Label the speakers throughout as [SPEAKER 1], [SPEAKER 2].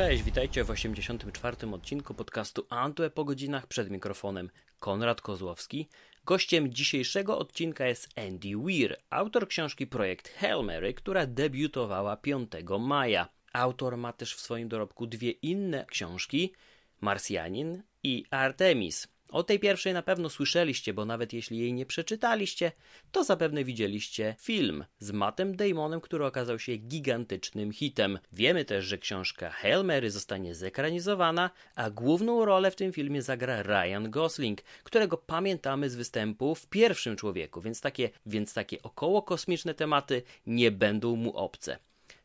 [SPEAKER 1] Cześć, witajcie w 84. odcinku podcastu Antue po godzinach przed mikrofonem Konrad Kozłowski. Gościem dzisiejszego odcinka jest Andy Weir, autor książki Projekt Hail Mary, która debiutowała 5 maja. Autor ma też w swoim dorobku dwie inne książki, Marsjanin i Artemis. O tej pierwszej na pewno słyszeliście, bo nawet jeśli jej nie przeczytaliście, to zapewne widzieliście film z Mattem Damonem, który okazał się gigantycznym hitem. Wiemy też, że książka Hail Mary zostanie zekranizowana, a główną rolę w tym filmie zagra Ryan Gosling, którego pamiętamy z występu w pierwszym człowieku, więc takie, więc takie około kosmiczne tematy nie będą mu obce.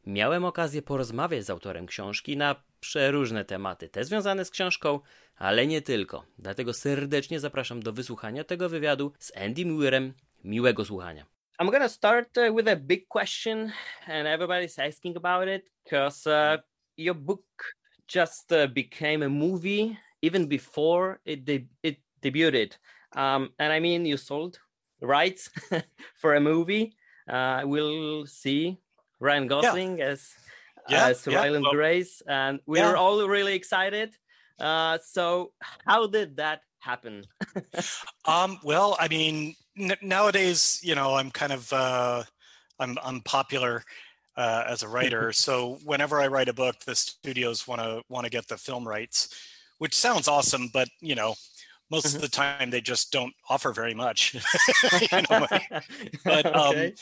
[SPEAKER 1] Miałem okazję porozmawiać z autorem książki na przeróżne tematy, te związane z książką, ale nie tylko. Dlatego serdecznie zapraszam do wysłuchania tego wywiadu z Andy Muirem. Miłego słuchania. I'm gonna start uh, with a big question, and everybody's asking about it because uh, your book just uh, became a movie even before it de- it debuted. Um, and I mean, you sold rights for a movie. Uh, we'll see Ryan Gosling yeah. as yeah, yeah. Ryland well, Grace, and we yeah. were all really excited. Uh, so, how did that happen?
[SPEAKER 2] um, well, I mean, n- nowadays, you know, I'm kind of uh, I'm I'm popular uh, as a writer, so whenever I write a book, the studios want to want to get the film rights, which sounds awesome, but you know, most mm-hmm. of the time they just don't offer very much. know, but um, okay.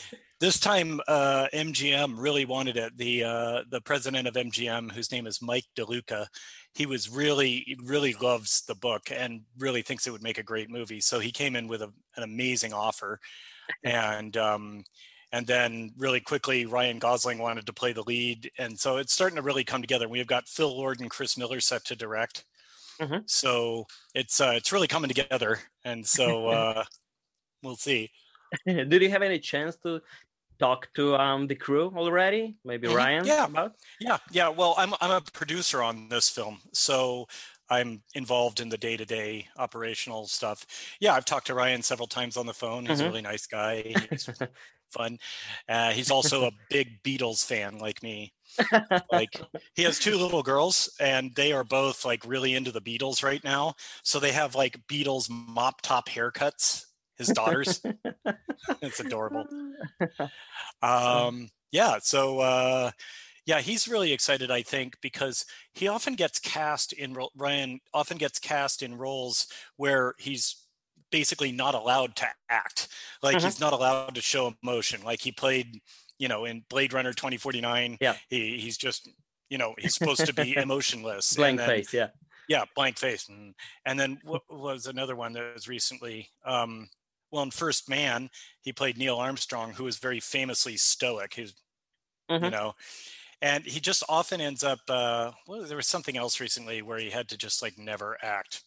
[SPEAKER 2] This time uh, MGM really wanted it. The uh, the president of MGM, whose name is Mike DeLuca, he was really really loves the book and really thinks it would make a great movie. So he came in with a, an amazing offer, and um, and then really quickly Ryan Gosling wanted to play the lead, and so it's starting to really come together. We've got Phil Lord and Chris Miller set to direct Mm-hmm. So it's uh, it's really coming together, and so uh, we'll see.
[SPEAKER 1] Did you have any chance to talk to um, the crew already? Maybe mm-hmm. Ryan?
[SPEAKER 2] Yeah, about? yeah, yeah. Well, I'm I'm a producer on this film, so I'm involved in the day to day operational stuff. Yeah, I've talked to Ryan several times on the phone. He's mm-hmm. a really nice guy. He's fun. Uh, he's also a big Beatles fan like me like he has two little girls and they are both like really into the Beatles right now. So they have like Beatles mop top haircuts, his daughters. it's adorable. Um, yeah. So, uh, yeah, he's really excited, I think, because he often gets cast in Ryan often gets cast in roles where he's basically not allowed to act. Like mm-hmm. he's not allowed to show emotion. Like he played you know, in Blade Runner 2049,
[SPEAKER 1] yeah,
[SPEAKER 2] he, he's just, you know, he's supposed to be emotionless.
[SPEAKER 1] blank then, face, yeah.
[SPEAKER 2] Yeah, blank face. And, and then what was another one that was recently, um, well, in First Man, he played Neil Armstrong, who was very famously stoic. He's, mm-hmm. you know, and he just often ends up. Uh, well, there was something else recently where he had to just like never act,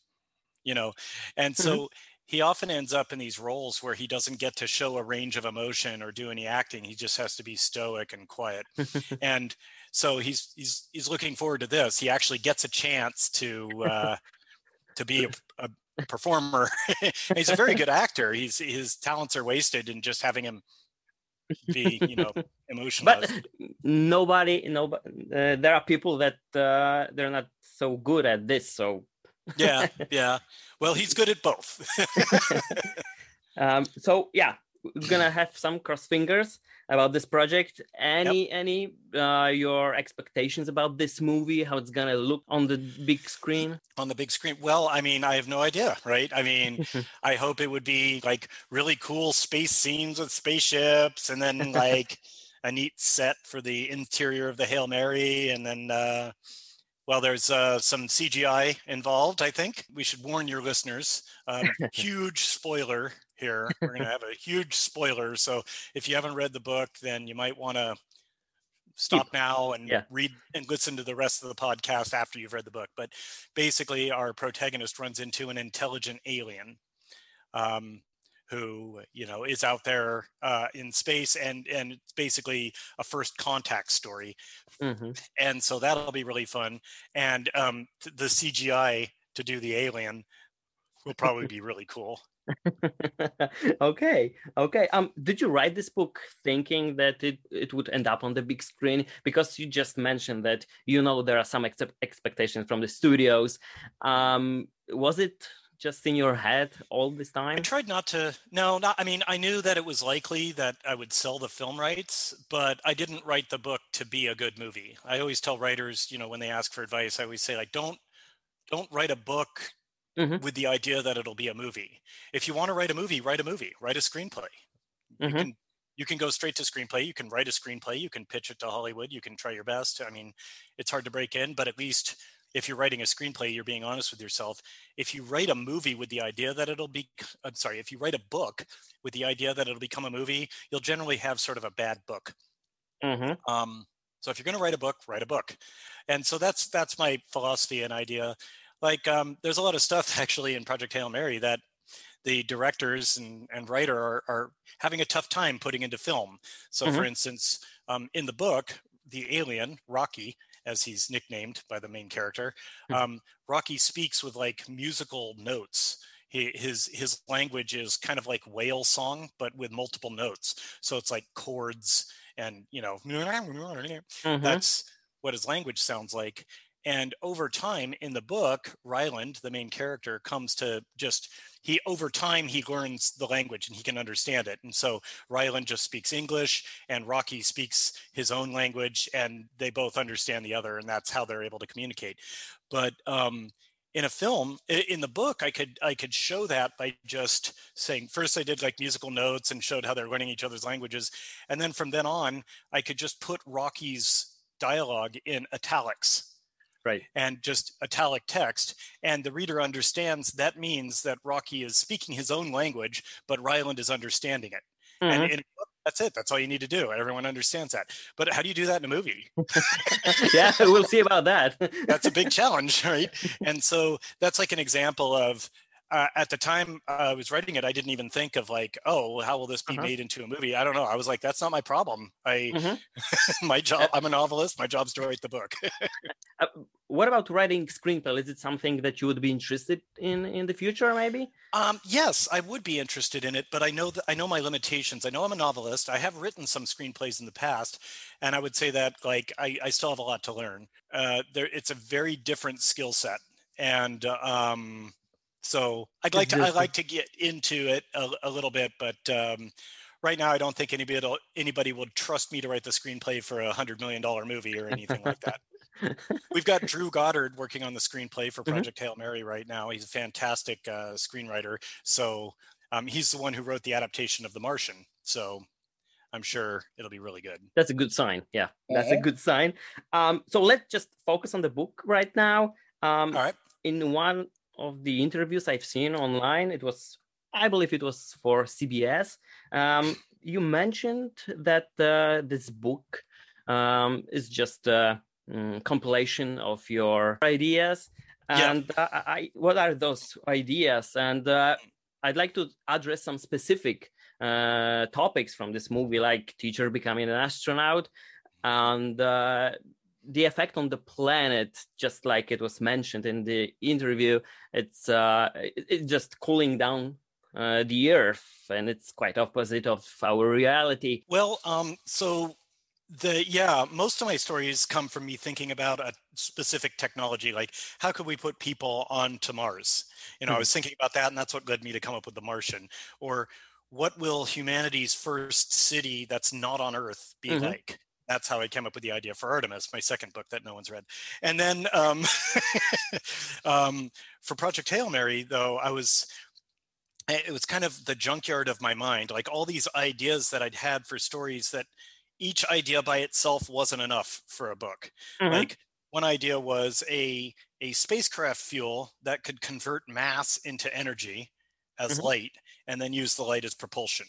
[SPEAKER 2] you know, and so mm-hmm he often ends up in these roles where he doesn't get to show a range of emotion or do any acting. He just has to be stoic and quiet. and so he's he's he's looking forward to this. He actually gets a chance to uh, to be a, a performer. he's a very good actor. He's his talents are wasted in just having him be you know emotional.
[SPEAKER 1] But nobody, nobody. Uh, there are people that uh, they're not so good at this. So
[SPEAKER 2] yeah, yeah. Well, he's good at both.
[SPEAKER 1] um, so yeah, we're gonna have some cross fingers about this project. Any yep. any uh, your expectations about this movie? How it's gonna look on the big screen?
[SPEAKER 2] On the big screen? Well, I mean, I have no idea, right? I mean, I hope it would be like really cool space scenes with spaceships, and then like a neat set for the interior of the Hail Mary, and then. Uh, well, there's uh, some CGI involved, I think. We should warn your listeners. Um, huge spoiler here. We're going to have a huge spoiler. So if you haven't read the book, then you might want to stop now and yeah. read and listen to the rest of the podcast after you've read the book. But basically, our protagonist runs into an intelligent alien. Um, who you know is out there uh, in space and and it's basically a first contact story mm-hmm. and so that'll be really fun and um, the cgi to do the alien will probably be really cool
[SPEAKER 1] okay, okay. Um, did you write this book thinking that it it would end up on the big screen? Because you just mentioned that you know there are some ex expectations from the studios. Um, was it just in your head all this time? I
[SPEAKER 2] tried not to. No, not. I mean, I knew that it was likely that I would sell the film rights, but I didn't write the book to be a good movie. I always tell writers, you know, when they ask for advice, I always say like, don't don't write a book mm-hmm. with the idea that it'll be a movie. If you want to write a movie, write a movie. Write a screenplay. Mm-hmm. You can you can go straight to screenplay. You can write a screenplay. You can pitch it to Hollywood. You can try your best. I mean, it's hard to break in, but at least if you're writing a screenplay, you're being honest with yourself. If you write a movie with the idea that it'll be, I'm sorry, if you write a book with the idea that it'll become a movie, you'll generally have sort of a bad book. Mm-hmm. Um, so if you're going to write a book, write a book. And so that's that's my philosophy and idea. Like um, there's a lot of stuff actually in Project Hail Mary that the directors and, and writer are, are having a tough time putting into film. So mm-hmm. for instance, um, in the book, the alien, Rocky, as he's nicknamed by the main character. Hmm. Um, Rocky speaks with like musical notes. He, his his language is kind of like whale song, but with multiple notes. So it's like chords and you know mm-hmm. that's what his language sounds like. And over time in the book, Ryland, the main character, comes to just he over time he learns the language and he can understand it. And so Ryland just speaks English and Rocky speaks his own language and they both understand the other and that's how they're able to communicate. But um, in a film in the book i could i could show that by just saying first i did like musical notes and showed how they're learning each other's languages and then from then on i could just put rocky's dialogue in italics
[SPEAKER 1] right.
[SPEAKER 2] and just italic text and the reader understands that means that rocky is speaking his own language but ryland is understanding it. Mm-hmm. and in, that's it. That's all you need to do. Everyone understands that. But how do you do that in a movie?
[SPEAKER 1] Yeah we'll see about that.
[SPEAKER 2] That's a big challenge right? And so that's like an example of uh, at the time uh, I was writing it, I didn't even think of like, oh, how will this be uh-huh. made into a movie? I don't know. I was like, that's not my problem. I, mm-hmm. my job, I'm a novelist. My job's to write the book.
[SPEAKER 1] uh, what about writing screenplay? Is it something that you would be interested in in the future, maybe?
[SPEAKER 2] Um, yes, I would be interested in it, but I know that I know my limitations. I know I'm a novelist. I have written some screenplays in the past, and I would say that like I, I still have a lot to learn. Uh, there, it's a very different skill set, and um, so I'd like to I'd like to get into it a, a little bit, but um, right now I don't think anybody anybody would trust me to write the screenplay for a hundred million dollar movie or anything like that. We've got Drew Goddard working on the screenplay for mm-hmm. Project mm-hmm. Hail Mary right now. He's a fantastic uh, screenwriter. So um, he's the one who wrote the adaptation of The Martian. So I'm sure it'll be really good.
[SPEAKER 1] That's a good sign. Yeah, that's a good sign. Um, so let's just focus on the book right now. Um,
[SPEAKER 2] All right.
[SPEAKER 1] In one of the interviews I've seen online, it was, I believe it was for CBS. Um, you mentioned that uh, this book um, is just a um, compilation of your ideas. And yeah. I, I, what are those ideas? And uh, I'd like to address some specific uh, topics from this movie, like teacher becoming an astronaut and uh, the effect on the planet, just like it was mentioned in the interview, it's uh, it's just cooling down uh, the Earth, and it's quite opposite of our reality.
[SPEAKER 2] Well, um, so the yeah, most of my stories come from me thinking about a specific technology, like how could we put people onto Mars? You know, mm-hmm. I was thinking about that, and that's what led me to come up with the Martian, or what will humanity's first city that's not on Earth be mm-hmm. like? That's how I came up with the idea for Artemis, my second book that no one's read. And then um, um, for Project Hail Mary, though, I was it was kind of the junkyard of my mind, like all these ideas that I'd had for stories that each idea by itself wasn't enough for a book. Mm-hmm. Like one idea was a a spacecraft fuel that could convert mass into energy as mm-hmm. light and then use the light as propulsion.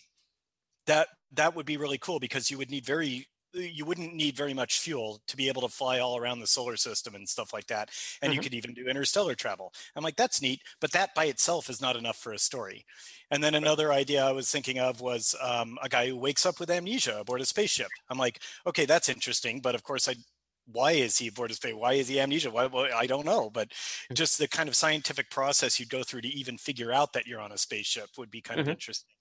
[SPEAKER 2] That that would be really cool because you would need very you wouldn't need very much fuel to be able to fly all around the solar system and stuff like that. And mm-hmm. you could even do interstellar travel. I'm like, that's neat, but that by itself is not enough for a story. And then another idea I was thinking of was um, a guy who wakes up with amnesia aboard a spaceship. I'm like, okay, that's interesting, but of course I why is he aboard a space? Why is he amnesia? Why, well, I don't know, but
[SPEAKER 1] Hmm.
[SPEAKER 2] just the kind of scientific process you'd go through to even figure out that you're on a spaceship would be kind
[SPEAKER 1] Mhm.
[SPEAKER 2] of interesting.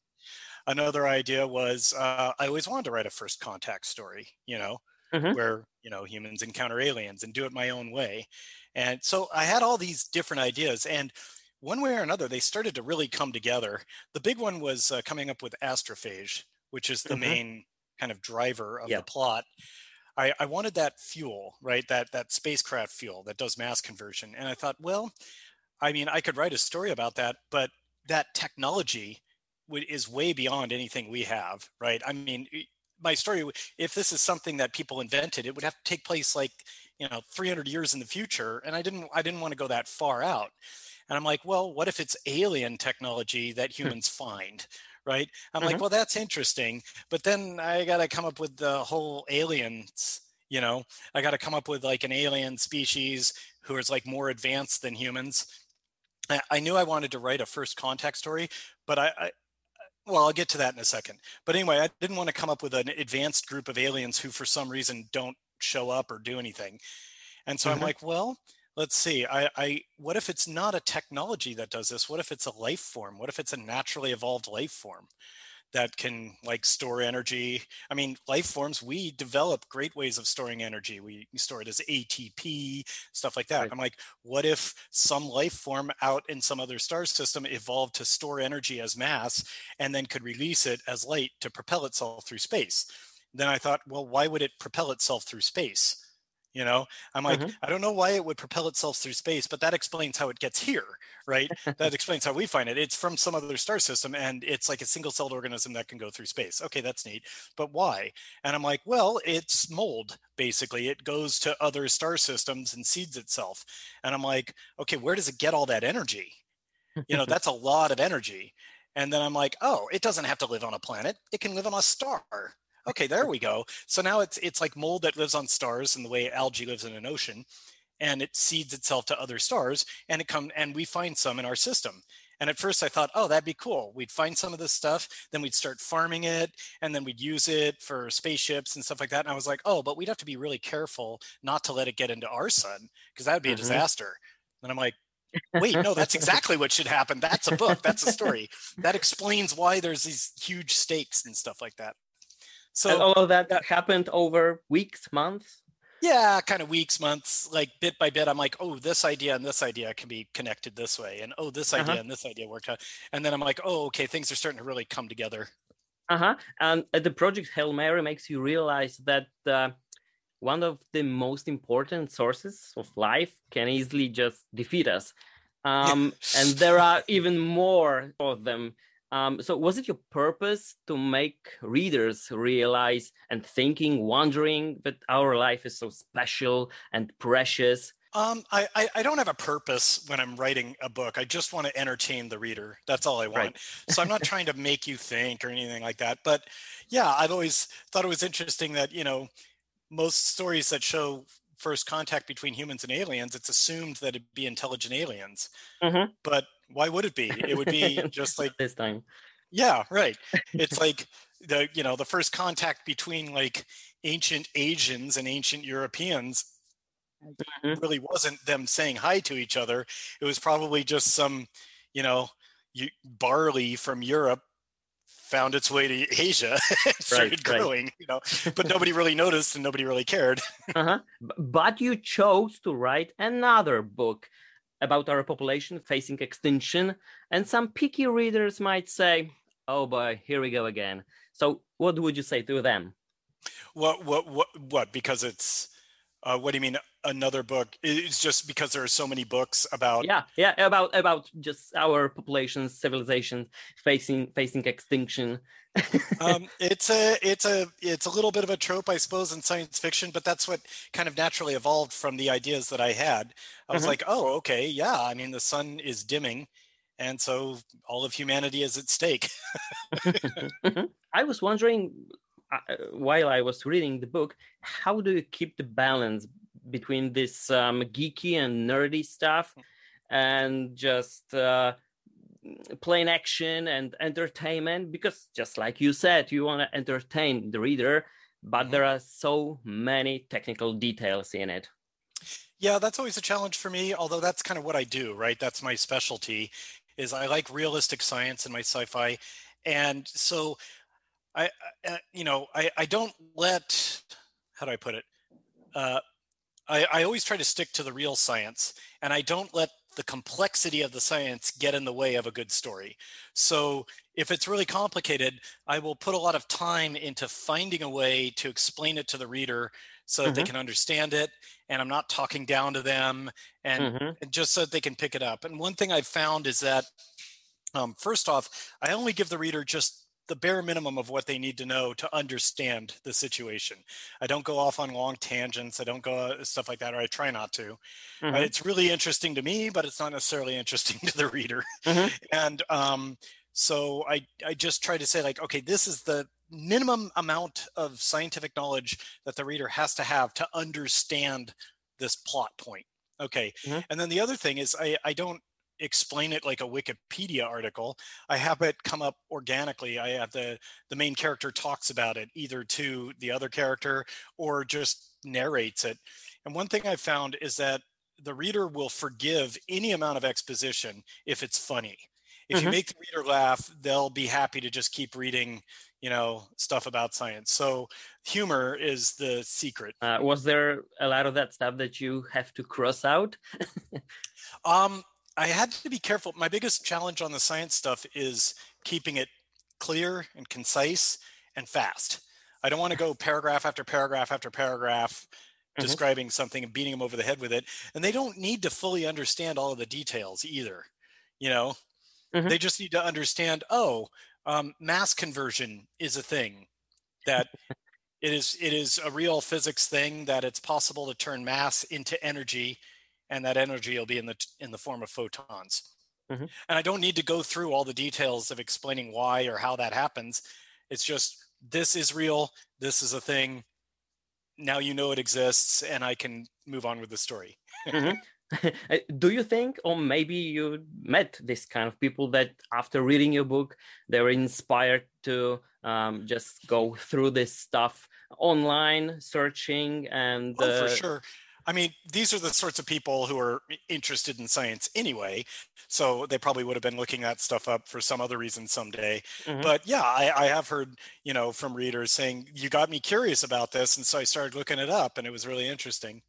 [SPEAKER 2] Another idea was uh, I always wanted to write a first contact story, you know,
[SPEAKER 1] Mhm.
[SPEAKER 2] where you know humans encounter aliens and do it my own way, and so I had all these different ideas, and one way or another they started to really come together. The big one was uh, coming up with astrophage, which is the
[SPEAKER 1] Mhm.
[SPEAKER 2] main kind of driver of the plot. I, I wanted that fuel, right? That that spacecraft fuel that does mass conversion. And I thought, well, I mean, I could write a story about that, but that technology is way beyond anything we have, right? I mean, my story, if this is something that people invented, it would have to take place like, you know, 300 years in the future. And I didn't, I didn't want to go that far out. And I'm like, well, what if it's alien technology that humans find? Right. I'm like,
[SPEAKER 1] Mhm.
[SPEAKER 2] well, that's interesting. But then I got to come up with the whole aliens, you know, I got to come up with like an alien species who is like more advanced than humans. I, I knew I wanted to write a first contact story, but I, I, well, I'll get to that in a second. But anyway, I didn't want to come up with an advanced group of aliens who, for some reason, don't show up or do anything. And so
[SPEAKER 1] Mhm.
[SPEAKER 2] I'm like, well, let's see. I, I, what if it's not a technology that does this? What if it's a life form? What if it's a naturally evolved life form? That can like store energy. I mean, life forms, we develop great ways of storing energy. We store it as ATP, stuff like that.
[SPEAKER 1] Right.
[SPEAKER 2] I'm like, what if some life form out in some other star system evolved to store energy as mass and then could release it as light to propel itself through space? Then I thought, well, why would it propel itself through space? You know, I'm like,
[SPEAKER 1] Mhm.
[SPEAKER 2] I don't know why it would propel itself through space, but that explains how it gets here, right? that explains how we find it. It's from some other star system and it's like a single celled organism that can go through space. Okay, that's neat. But why? And I'm like, well, it's mold, basically. It goes to other star systems and seeds itself. And I'm like, okay, where does it get all that energy? You know, that's a lot of energy. And then I'm like, oh, it doesn't have to live on a planet. It can live on a star. Okay, there we go. So now it's it's like mold that lives on stars in the way algae lives in an ocean and it seeds itself to other stars and it come and we find some in our system. And at first i thought oh that'd be cool. We'd find some of this stuff then we'd start farming it and then we'd use it for spaceships and stuff like that. And i was like oh but we'd have to be really careful not to let it get into our sun because that would be a
[SPEAKER 1] Mhm.
[SPEAKER 2] disaster. And i'm like wait no that's exactly what should happen. That's a book. That's a story. That explains why there's these huge stakes and stuff like that so
[SPEAKER 1] and all of that, that happened over weeks, months.
[SPEAKER 2] yeah kind of weeks months like bit by bit i'm like oh this idea and this idea can be connected this way and oh this idea
[SPEAKER 1] Uh-huh.
[SPEAKER 2] and this idea worked out and then i'm like oh okay things are starting to really come together
[SPEAKER 1] Uh huh. And the project Hail Mary makes you realize that uh, one of the most important sources of life can easily just defeat us. Um, and there are even more of them. Um, so, was it your purpose to make readers realize and thinking, wondering that our life is so special and precious?
[SPEAKER 2] um, I, I i don't have a purpose when i'm writing a book i just want to entertain the reader that's all i want
[SPEAKER 1] Right.
[SPEAKER 2] so i'm not trying to make you think or anything like that but yeah i've always thought it was interesting that you know most stories that show first contact between humans and aliens it's assumed that it'd be intelligent aliens
[SPEAKER 1] Mhm.
[SPEAKER 2] but why would it be it would be just like
[SPEAKER 1] this time.
[SPEAKER 2] Yeah, right. It's like the you know the first contact between like ancient Asians and ancient Europeans
[SPEAKER 1] Mhm.
[SPEAKER 2] really wasn't them saying hi to each other. It was probably just some you know you, barley from Europe found its way to Asia started
[SPEAKER 1] right.
[SPEAKER 2] growing. You know, but nobody really noticed and nobody really cared.
[SPEAKER 1] uh-huh. But you chose to write another book about our population facing extinction, and some picky readers might say, "Oh boy, here we go again." So, what would you say to them?
[SPEAKER 2] What what what what? Because it's uh, what do you mean another book? It's just because there are so many books about
[SPEAKER 1] Yeah, yeah, about about just our populations, civilizations facing facing extinction.
[SPEAKER 2] um, it's a it's a it's a little bit of a trope, I suppose, in science fiction, but that's what kind of naturally evolved from the ideas that I had. I was
[SPEAKER 1] Mhm.
[SPEAKER 2] like, oh, okay, yeah. I mean, the sun is dimming, and so all of humanity is at stake.
[SPEAKER 1] Mhm. I was wondering while I was reading the book, how do you keep the balance between this um, geeky and nerdy stuff and just uh, plain action and entertainment? Because just like you said, you want to entertain the reader, but
[SPEAKER 2] Mhm.
[SPEAKER 1] there are so many technical details in it.
[SPEAKER 2] Yeah, that's always a challenge for me, although that's kind of what I do, right? That's my specialty is I like realistic science in my sci-fi. And so I, I uh, you know, I, I don't let, how do I put it? Uh, I, I always try to stick to the real science and I don't let the complexity of the science get in the way of a good story. So if it's really complicated, I will put a lot of time into finding a way to explain it to the reader so that they
[SPEAKER 1] Mhm.
[SPEAKER 2] can understand it and I'm not talking down to them and,
[SPEAKER 1] Mhm.
[SPEAKER 2] and just so that they can pick it up. And one thing I've found is that um, first off, I only give the reader just the bare minimum of what they need to know to understand the situation. I don't go off on long tangents. I don't go uh, stuff like that, or I try not to. Uh,
[SPEAKER 1] Mhm.
[SPEAKER 2] it's really interesting to me, but it's not necessarily interesting to the reader.
[SPEAKER 1] Mhm.
[SPEAKER 2] And um, so I, I just try to say like, okay, this is the minimum amount of scientific knowledge that the reader has to have to understand this plot point. Okay.
[SPEAKER 1] Mhm.
[SPEAKER 2] And then the other thing is I, I don't explain it like a Wikipedia article. I have it come up organically. I have the the main character talks about it either to the other character or just narrates it. And one thing I've found is that the reader will forgive any amount of exposition if it's funny. If you
[SPEAKER 1] Mhm.
[SPEAKER 2] make the reader laugh, they'll be happy to just keep reading, you know, stuff about science. So humor is the secret.
[SPEAKER 1] Uh, was there a lot of that stuff that you have to cross out?
[SPEAKER 2] Um, I had to be careful. My biggest challenge on the science stuff is keeping it clear and concise and fast. I don't want to go paragraph after paragraph after paragraph
[SPEAKER 1] Mhm.
[SPEAKER 2] describing something and beating them over the head with it. And they don't need to fully understand all of the details either. You know,
[SPEAKER 1] Mhm.
[SPEAKER 2] they just need to understand, oh, um, mass conversion is a thing that it is it is a real physics thing that it's possible to turn mass into energy and that energy will be in the in the form of photons.
[SPEAKER 1] Mhm.
[SPEAKER 2] and i don't need to go through all the details of explaining why or how that happens. It's just this is real this is a thing. Now you know it exists and i can move on with the story.
[SPEAKER 1] Mhm. Uh, Do you think, or maybe you met this kind of people that after reading your book, they were inspired to um, just go through this stuff online, searching, and
[SPEAKER 2] oh
[SPEAKER 1] uh,
[SPEAKER 2] for sure i mean these are the sorts of people who are interested in science anyway so they probably would have been looking that stuff up for some other reason someday
[SPEAKER 1] Mhm.
[SPEAKER 2] but yeah I, I have heard you know from readers saying you got me curious about this and so i started looking it up and it was really interesting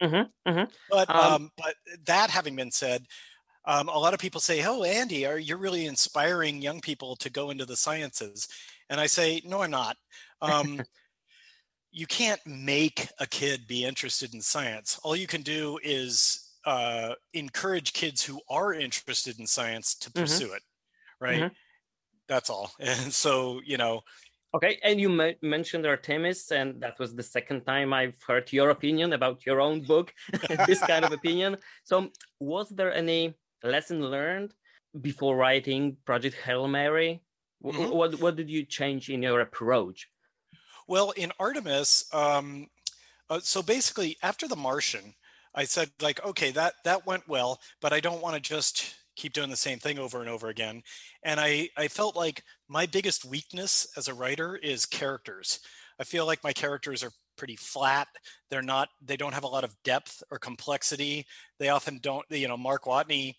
[SPEAKER 1] Mhm, mhm.
[SPEAKER 2] but
[SPEAKER 1] Um,
[SPEAKER 2] um, but that having been said um, a lot of people say oh andy are you're really inspiring young people to go into the sciences and i say no i'm not um, you can't make a kid be interested in science all you can do is uh, encourage kids who are interested in science to
[SPEAKER 1] Mhm.
[SPEAKER 2] pursue it right
[SPEAKER 1] Mhm.
[SPEAKER 2] that's all and so you know
[SPEAKER 1] Okay, and you me- mentioned Artemis, and that was the second time I've heard your opinion about your own book, this kind of opinion. So, was there any lesson learned before writing Project Hail Mary?
[SPEAKER 2] Mhm.
[SPEAKER 1] What what did you change in your approach?
[SPEAKER 2] Well, in Artemis, um, uh, so basically after The Martian, I said like, okay, that that went well, but I don't want to just keep doing the same thing over and over again. And I I felt like my biggest weakness as a writer is characters. I feel like my characters are pretty flat. They're not. They don't have a lot of depth or complexity. They often don't. You know, Mark Watney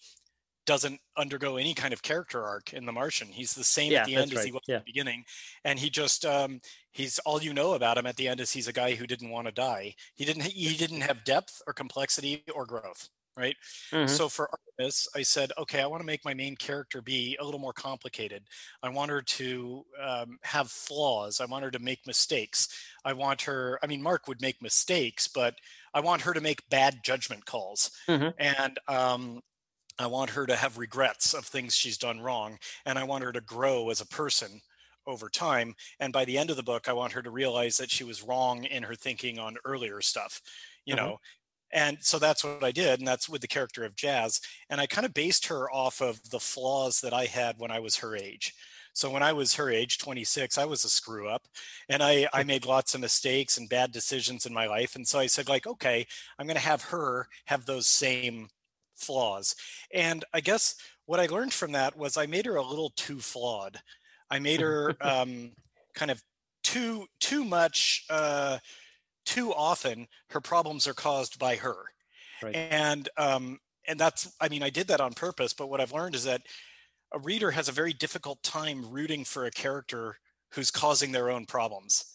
[SPEAKER 2] doesn't undergo any kind of character arc in The Martian. He's the same
[SPEAKER 1] Yeah,
[SPEAKER 2] at the end as he was
[SPEAKER 1] Yeah.
[SPEAKER 2] at the beginning, and he just um, he's all you know about him at the end is he's a guy who didn't want to die. He didn't he didn't have depth or complexity or growth, right?
[SPEAKER 1] Mhm.
[SPEAKER 2] So for Artemis, I said, okay, I want to make my main character be a little more complicated. I want her to um, have flaws. I want her to make mistakes. I want her. I mean, Mark would make mistakes, but I want her to make bad judgment calls,
[SPEAKER 1] Mhm.
[SPEAKER 2] and um, I want her to have regrets of things she's done wrong, and I want her to grow as a person over time. And by the end of the book, I want her to realize that she was wrong in her thinking on earlier stuff, you
[SPEAKER 1] Mhm.
[SPEAKER 2] know. And so that's what I did, and that's with the character of Jazz. And I kind of based her off of the flaws that I had when I was her age. So when I was her age, 26, I was a screw up, and I I made lots of mistakes and bad decisions in my life. And so I said, like, okay, I'm going to have her have those same flaws. And I guess what I learned from that was I made her a little too flawed. I made her um, kind of too too much uh, too often her problems are caused by her right. and um, and that's i mean i did that on purpose but what i've learned is that a reader has a very difficult time rooting for a character who's causing their own problems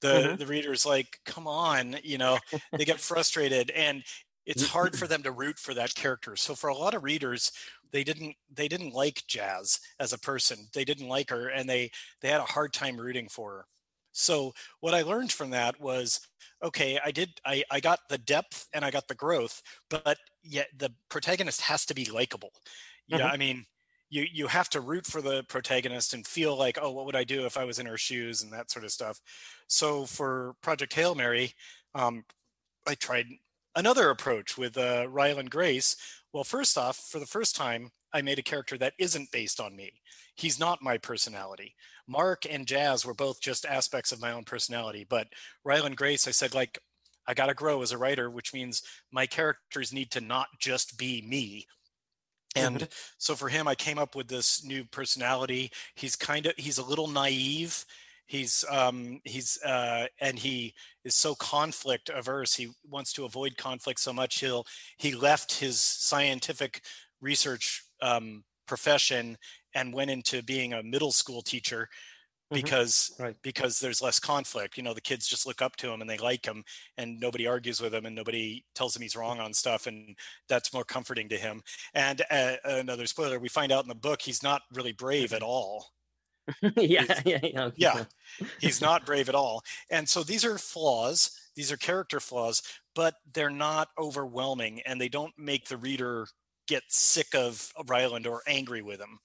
[SPEAKER 2] the mm-hmm. the reader's like come on you know they get frustrated and it's hard for them to root for that character. So for a lot of readers they didn't they didn't like jazz as a person. They didn't like her and they they had a hard time rooting for her. So what i learned from that was okay i did i i got the depth and i got the growth but yet the protagonist has to be likable. Yeah mm-hmm. i mean you you have to root for the protagonist and feel like oh what would i do if i was in her shoes? and that sort of stuff. So for project hail mary um, i tried another approach with uh, ryland grace. Well first off for the first time i made a character that isn't based on me. He's not my personality. Mark and jazz were both just aspects of my own personality but ryland grace i said like i got to grow as a writer which means my characters need to not just be me. And mm-hmm. so for him i came up with this new personality. He's kind of he's a little naive he's um he's uh and he is so conflict averse he wants to avoid conflict so much he'll he left his scientific research um profession and went into being a middle school teacher Mm-hmm. because mm-hmm. right. because there's less conflict you know the kids just look up to him and they like him and nobody argues with him and nobody tells him he's wrong on stuff and that's more comforting to him and uh, another spoiler we find out in the book he's not really brave at all
[SPEAKER 1] yeah, yeah, yeah,
[SPEAKER 2] yeah. He's not brave at all. And so these are flaws. These are character flaws, but they're not overwhelming and they don't make the reader get sick of Ryland or angry with him.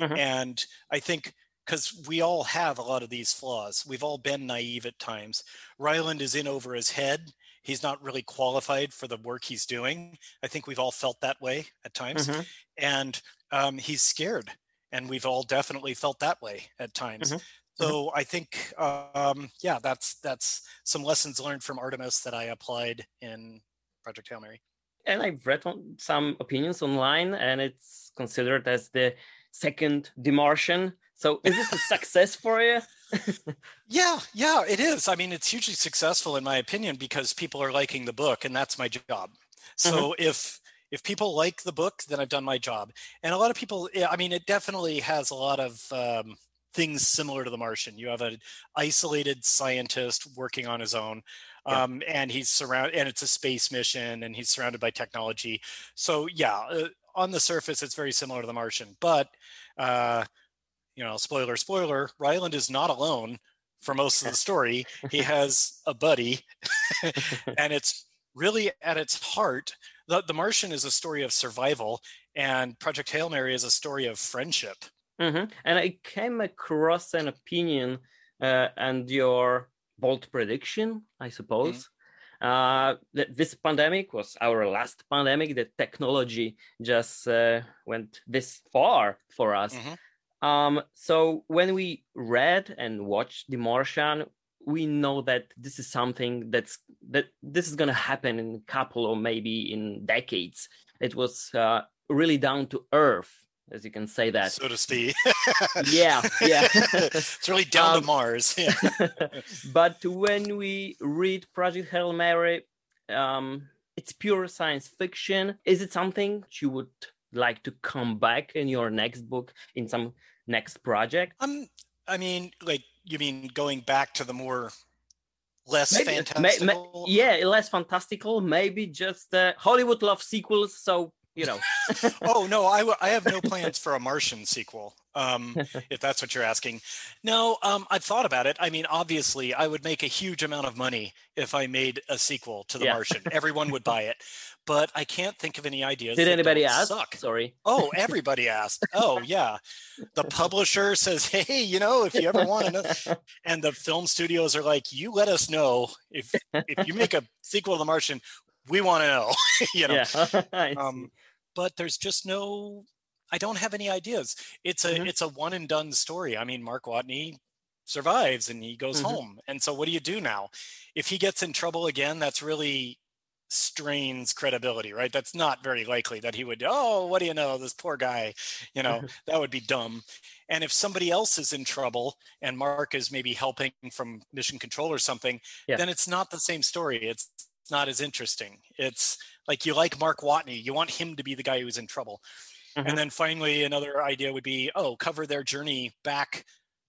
[SPEAKER 2] Mm-hmm. And I think because we all have a lot of these flaws. We've all been naive at times. Ryland is in over his head. He's not really qualified for the work he's doing. I think we've all felt that way at times. Mm-hmm. And um, he's scared. And we've all definitely felt that way at times. Mm-hmm. So mm-hmm. I think, um, yeah, that's that's some lessons learned from Artemis that I applied in Project Hail Mary.
[SPEAKER 1] And I've read some opinions online, and it's considered as the second The Martian so is it a success for you?
[SPEAKER 2] yeah, yeah, it is. I mean, it's hugely successful in my opinion because people are liking the book, and that's my job. So mm-hmm. if if people like the book, then I've done my job. And a lot of people, I mean, it definitely has a lot of um, things similar to The Martian. You have an isolated scientist working on his own, um, yeah. and he's surrounded, and it's a space mission, and he's surrounded by technology. So yeah, uh, on the surface, it's very similar to The Martian, but uh, you know, spoiler, spoiler, Ryland is not alone for most of the story. he has a buddy, and it's really at its heart. The, the Martian is a story of survival, and Project Hail Mary is a story of friendship.
[SPEAKER 1] Mm-hmm. And I came across an opinion uh, and your bold prediction, I suppose. Mm-hmm. Uh, that this pandemic was our last pandemic. That technology just uh, went this far for us. Mm-hmm. Um, so when we read and watched The Martian, we know that this is something that's that this is going to happen in a couple or maybe in decades. It was uh, really down to earth, as you can say that,
[SPEAKER 2] so to speak.
[SPEAKER 1] yeah, yeah.
[SPEAKER 2] it's really down um, to Mars. Yeah.
[SPEAKER 1] but when we read Project Hail Mary, um, it's pure science fiction. Is it something you would like to come back in your next book in some next project?
[SPEAKER 2] Um, I mean, like you mean going back to the more less maybe, fantastical?
[SPEAKER 1] May, may, yeah, less fantastical. Maybe just uh, Hollywood love sequels, so you know.
[SPEAKER 2] oh no, I, I have no plans for a Martian sequel. Um, if that's what you're asking. No, um, I've thought about it. I mean, obviously, I would make a huge amount of money if I made a sequel to The yeah. Martian. Everyone would buy it, but I can't think of any ideas.
[SPEAKER 1] Did anybody ask? Suck. Sorry.
[SPEAKER 2] Oh, everybody asked. Oh, yeah. The publisher says, "Hey, you know, if you ever want to know," and the film studios are like, "You let us know if if you make a sequel to The Martian, we want to know." you know. Yeah. um, but there's just no I don't have any ideas. It's a mm-hmm. it's a one and done story. I mean, Mark Watney survives and he goes mm-hmm. home. And so what do you do now? If he gets in trouble again, that's really strains credibility, right? That's not very likely that he would, oh, what do you know, this poor guy, you know, that would be dumb. And if somebody else is in trouble and Mark is maybe helping from mission control or something, yeah. then it's not the same story. It's not as interesting. It's like you like Mark Watney, you want him to be the guy who's in trouble. Mm-hmm. And then finally, another idea would be, oh, cover their journey back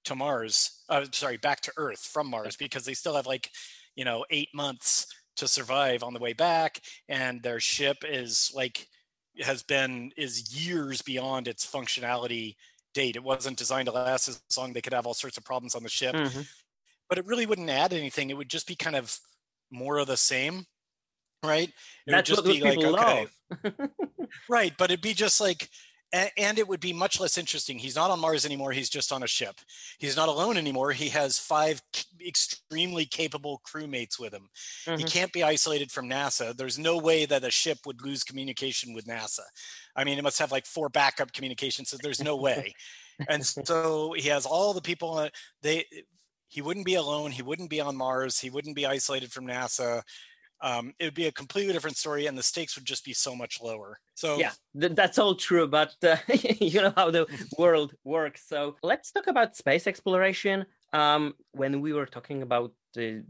[SPEAKER 2] to Mars. Uh, sorry, back to Earth from Mars because they still have like, you know, eight months to survive on the way back, and their ship is like has been is years beyond its functionality date. It wasn't designed to last as long. They could have all sorts of problems on the ship, mm-hmm. but it really wouldn't add anything. It would just be kind of more of the same, right?
[SPEAKER 1] It That's what those people like, okay. love.
[SPEAKER 2] right, but it'd be just like and it would be much less interesting. He's not on Mars anymore. He's just on a ship. He's not alone anymore. He has five extremely capable crewmates with him. Mm-hmm. He can't be isolated from NASA. There's no way that a ship would lose communication with NASA. I mean, it must have like four backup communications. So there's no way. and so he has all the people. They he wouldn't be alone. He wouldn't be on Mars. He wouldn't be isolated from NASA um, it would be a completely different story and the stakes would just be so much lower. So
[SPEAKER 1] yeah th- that's all true but uh, you know how the world works. So let's talk about space exploration. Um, when we were talking about the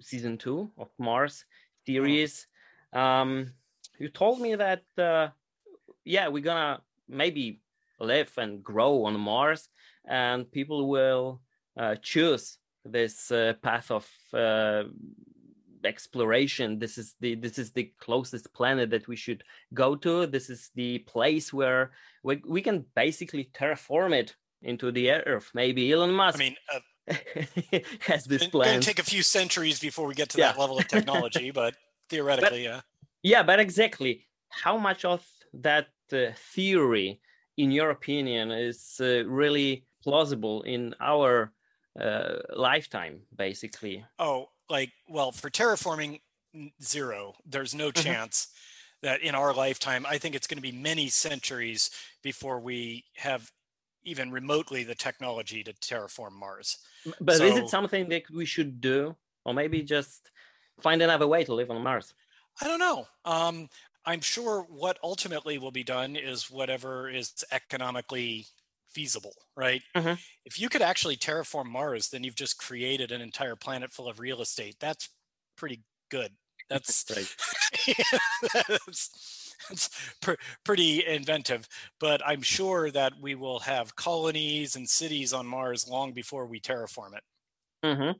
[SPEAKER 1] season two of mars series um, you told me that uh, yeah we're gonna maybe live and grow on mars and people will uh, choose this uh, path of uh, exploration. This is the this is the closest planet that we should go to. This is the place where we, we can basically terraform it into the earth. Maybe elon musk
[SPEAKER 2] i mean uh,
[SPEAKER 1] has this plan
[SPEAKER 2] going to take a few centuries before we get to yeah. that level of technology but theoretically but, yeah.
[SPEAKER 1] Yeah but exactly. How much of that uh, theory in your opinion is uh, really plausible in our uh, lifetime basically?
[SPEAKER 2] Oh like well for terraforming zero. There's no mm-hmm. chance that in our lifetime i think it's going to be many centuries before we have even remotely the technology to terraform mars.
[SPEAKER 1] But so, is it something that we should do? Or maybe just find another way to live on mars?
[SPEAKER 2] I don't know. Um, i'm sure what ultimately will be done is whatever is economically feasible, right? Mm-hmm. If you could actually terraform Mars, then you've just created an entire planet full of real estate. That's pretty good. That's that's, that's pr- pretty inventive. But I'm sure that we will have colonies and cities on Mars long before we terraform it.
[SPEAKER 1] Mm-hmm.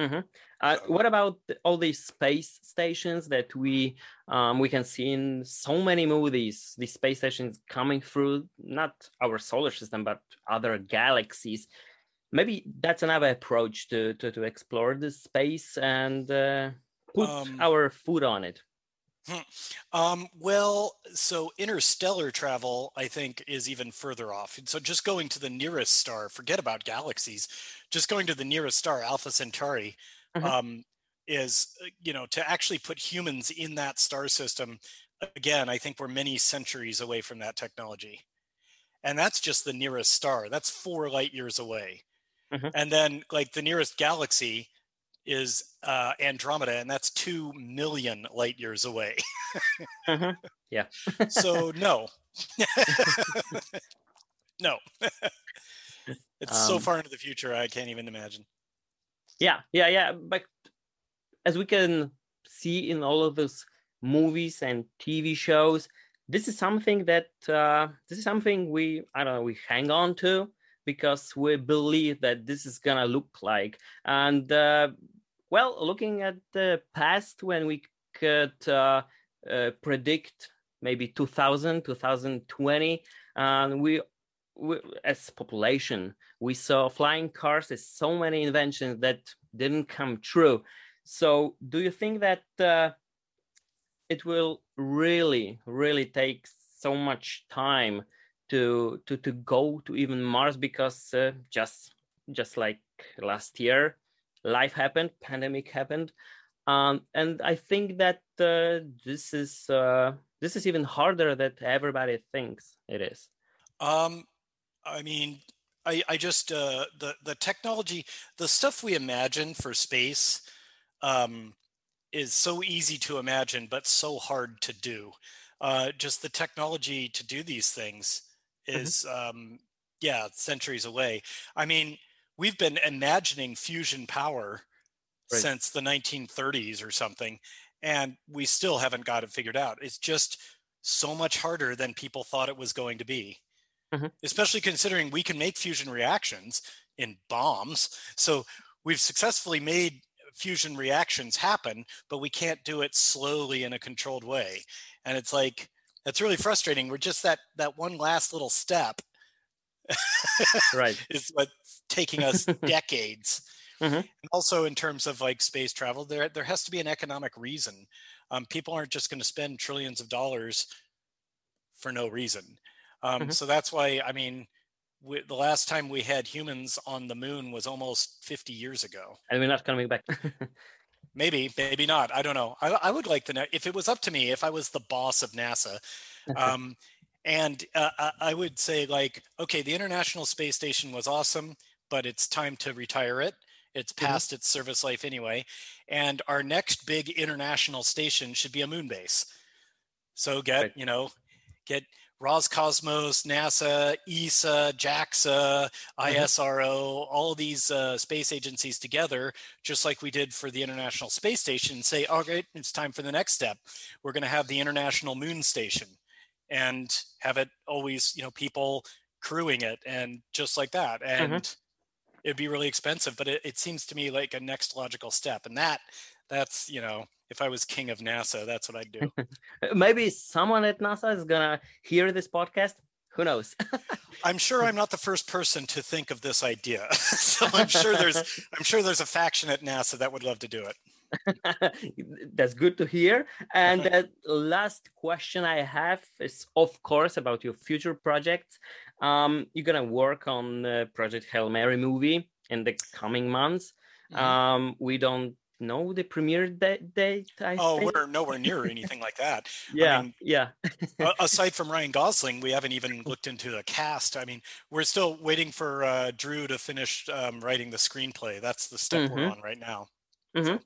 [SPEAKER 1] Mm-hmm. Uh, what about all these space stations that we um, we can see in so many movies? These space stations coming through not our solar system but other galaxies. Maybe that's another approach to to, to explore the space and uh, put um, our foot on it.
[SPEAKER 2] Hmm. Um, well, so interstellar travel, I think, is even further off. And so just going to the nearest star, forget about galaxies, just going to the nearest star, Alpha Centauri, mm-hmm. um, is, uh, you know, to actually put humans in that star system, again, I think we're many centuries away from that technology. And that's just the nearest star. That's four light years away. Mm-hmm. And then, like, the nearest galaxy is uh, Andromeda, and that's two million light years away.
[SPEAKER 1] mm-hmm. Yeah.
[SPEAKER 2] so no, no, it's um, so far into the future I can't even imagine.
[SPEAKER 1] Yeah, yeah, yeah. But as we can see in all of those movies and TV shows, this is something that uh, this is something we I don't know we hang on to because we believe that this is gonna look like and uh, well looking at the past when we could uh, uh, predict maybe 2000 2020 and we, we, as population we saw flying cars as so many inventions that didn't come true. So do you think that uh, it will really really take so much time to to to go to even Mars because uh, just just like last year, life happened, pandemic happened, um, and I think that uh, this is uh, this is even harder than everybody thinks it is.
[SPEAKER 2] Um, I mean, I, I just uh, the the technology, the stuff we imagine for space, um, is so easy to imagine, but so hard to do. Uh, just the technology to do these things mm-hmm. is, mm-hmm. um, yeah, centuries away. I mean, we've been imagining fusion power right. since the 1930s or something, and we still haven't got it figured out. It's just so much harder than people thought it was going to be. Mm-hmm. Especially considering we can make fusion reactions in bombs. So we've successfully made fusion reactions happen, but we can't do it slowly in a controlled way. And it's like that's really frustrating. We're just that that one last little step.
[SPEAKER 1] right.
[SPEAKER 2] is what's taking us decades. Mm-hmm. also, in terms of like space travel, there there has to be an economic reason. Um, people aren't just going to spend trillions of dollars for no reason. Um, mm-hmm. So that's why I mean, we, the last time we had humans on the moon was almost 50 years ago.
[SPEAKER 1] And we're not coming back.
[SPEAKER 2] maybe, maybe not. I don't know. I, I would like to know if it was up to me, if I was the boss of NASA. Um, and uh, I would say, like, okay, the International Space Station was awesome, but it's time to retire it. It's mm-hmm. past mm-hmm. its service life anyway. And our next big international station should be a moon base. So get, right. you know, get Roscosmos, NASA, ESA, JAXA, mm-hmm. ISRO, all these uh, space agencies together, just like we did for the International Space Station, say, all right, it's time for the next step. We're going to have the International Moon Station and have it always, you know, people crewing it and just like that. Mm-hmm. And mm-hmm. It'd be really expensive, but it, it seems to me like a next logical step. And that, that's, you know, if I was king of NASA, that's what I'd do.
[SPEAKER 1] Maybe someone at NASA is gonna hear this podcast. Who knows?
[SPEAKER 2] I'm sure I'm not the first person to think of this idea. so I'm sure there's I'm sure there's a faction at NASA that would love to do it.
[SPEAKER 1] That's good to hear. And the last question I have is, of course, about your future projects. Um, you're gonna work on the Project Hail Mary movie in the coming months. Mm-hmm. Um, we don't know the premiere date. date I
[SPEAKER 2] oh,
[SPEAKER 1] think.
[SPEAKER 2] we're nowhere near anything like that.
[SPEAKER 1] yeah, I mean, yeah.
[SPEAKER 2] aside from Ryan Gosling, we haven't even looked into the cast. I mean, we're still waiting for uh, Drew to finish um, writing the screenplay. That's the step mm-hmm. we're on right now.
[SPEAKER 1] Mm-hmm. So.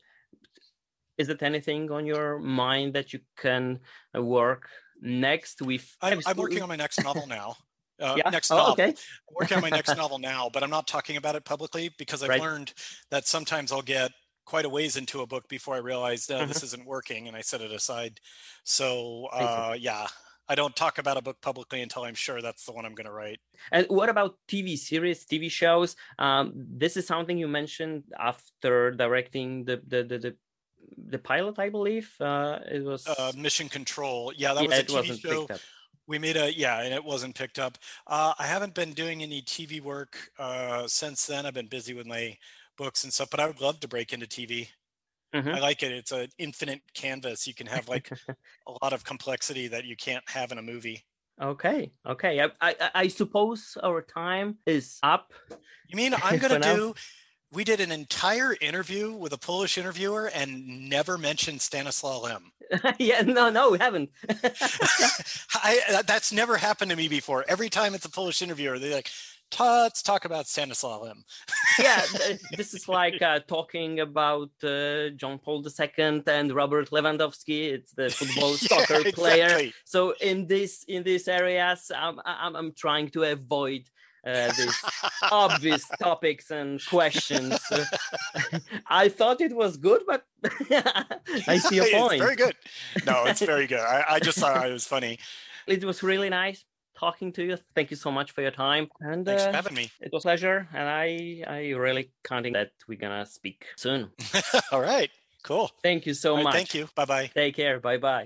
[SPEAKER 1] Is it anything on your mind that you can uh, work next with?
[SPEAKER 2] I'm, I'm working on my next novel now. Uh, yeah. next oh. Okay. I'm working on my next novel now, but I'm not talking about it publicly because I've right. learned that sometimes I'll get quite a ways into a book before I realized uh, mm-hmm. this isn't working, and I set it aside. So uh, yeah, I don't talk about a book publicly until I'm sure that's the one I'm going to write.
[SPEAKER 1] And what about TV series, TV shows? Um, this is something you mentioned after directing the the the, the, the pilot, I believe. Uh, it was
[SPEAKER 2] uh, Mission Control. Yeah, that yeah, was a TV show. We made a yeah, and it wasn't picked up. Uh, I haven't been doing any TV work uh, since then. I've been busy with my books and stuff, but I would love to break into TV. Mm-hmm. I like it. It's an infinite canvas. You can have like a lot of complexity that you can't have in a movie.
[SPEAKER 1] Okay. Okay. I, I, I suppose our time is up.
[SPEAKER 2] You mean I'm going to do? We did an entire interview with a Polish interviewer and never mentioned Stanislaw Lem.
[SPEAKER 1] yeah, no, no, we haven't.
[SPEAKER 2] I, that's never happened to me before. Every time it's a Polish interviewer, they're like, let's talk about Stanislaw Lem.
[SPEAKER 1] yeah, this is like uh, talking about uh, John Paul II and Robert Lewandowski. It's the football yeah, soccer exactly. player. So in this in these areas, I'm I'm, I'm trying to avoid. Uh, these obvious topics and questions. I thought it was good, but I see a point.
[SPEAKER 2] It's very good. No, it's very good. I, I just thought it was funny.
[SPEAKER 1] It was really nice talking to you. Thank you so much for your time.
[SPEAKER 2] And thanks uh, for having me.
[SPEAKER 1] It was a pleasure, and I I really counting that we're gonna speak soon.
[SPEAKER 2] All right. Cool.
[SPEAKER 1] Thank you so much.
[SPEAKER 2] Thank you. Bye bye.
[SPEAKER 1] Take care. Bye bye.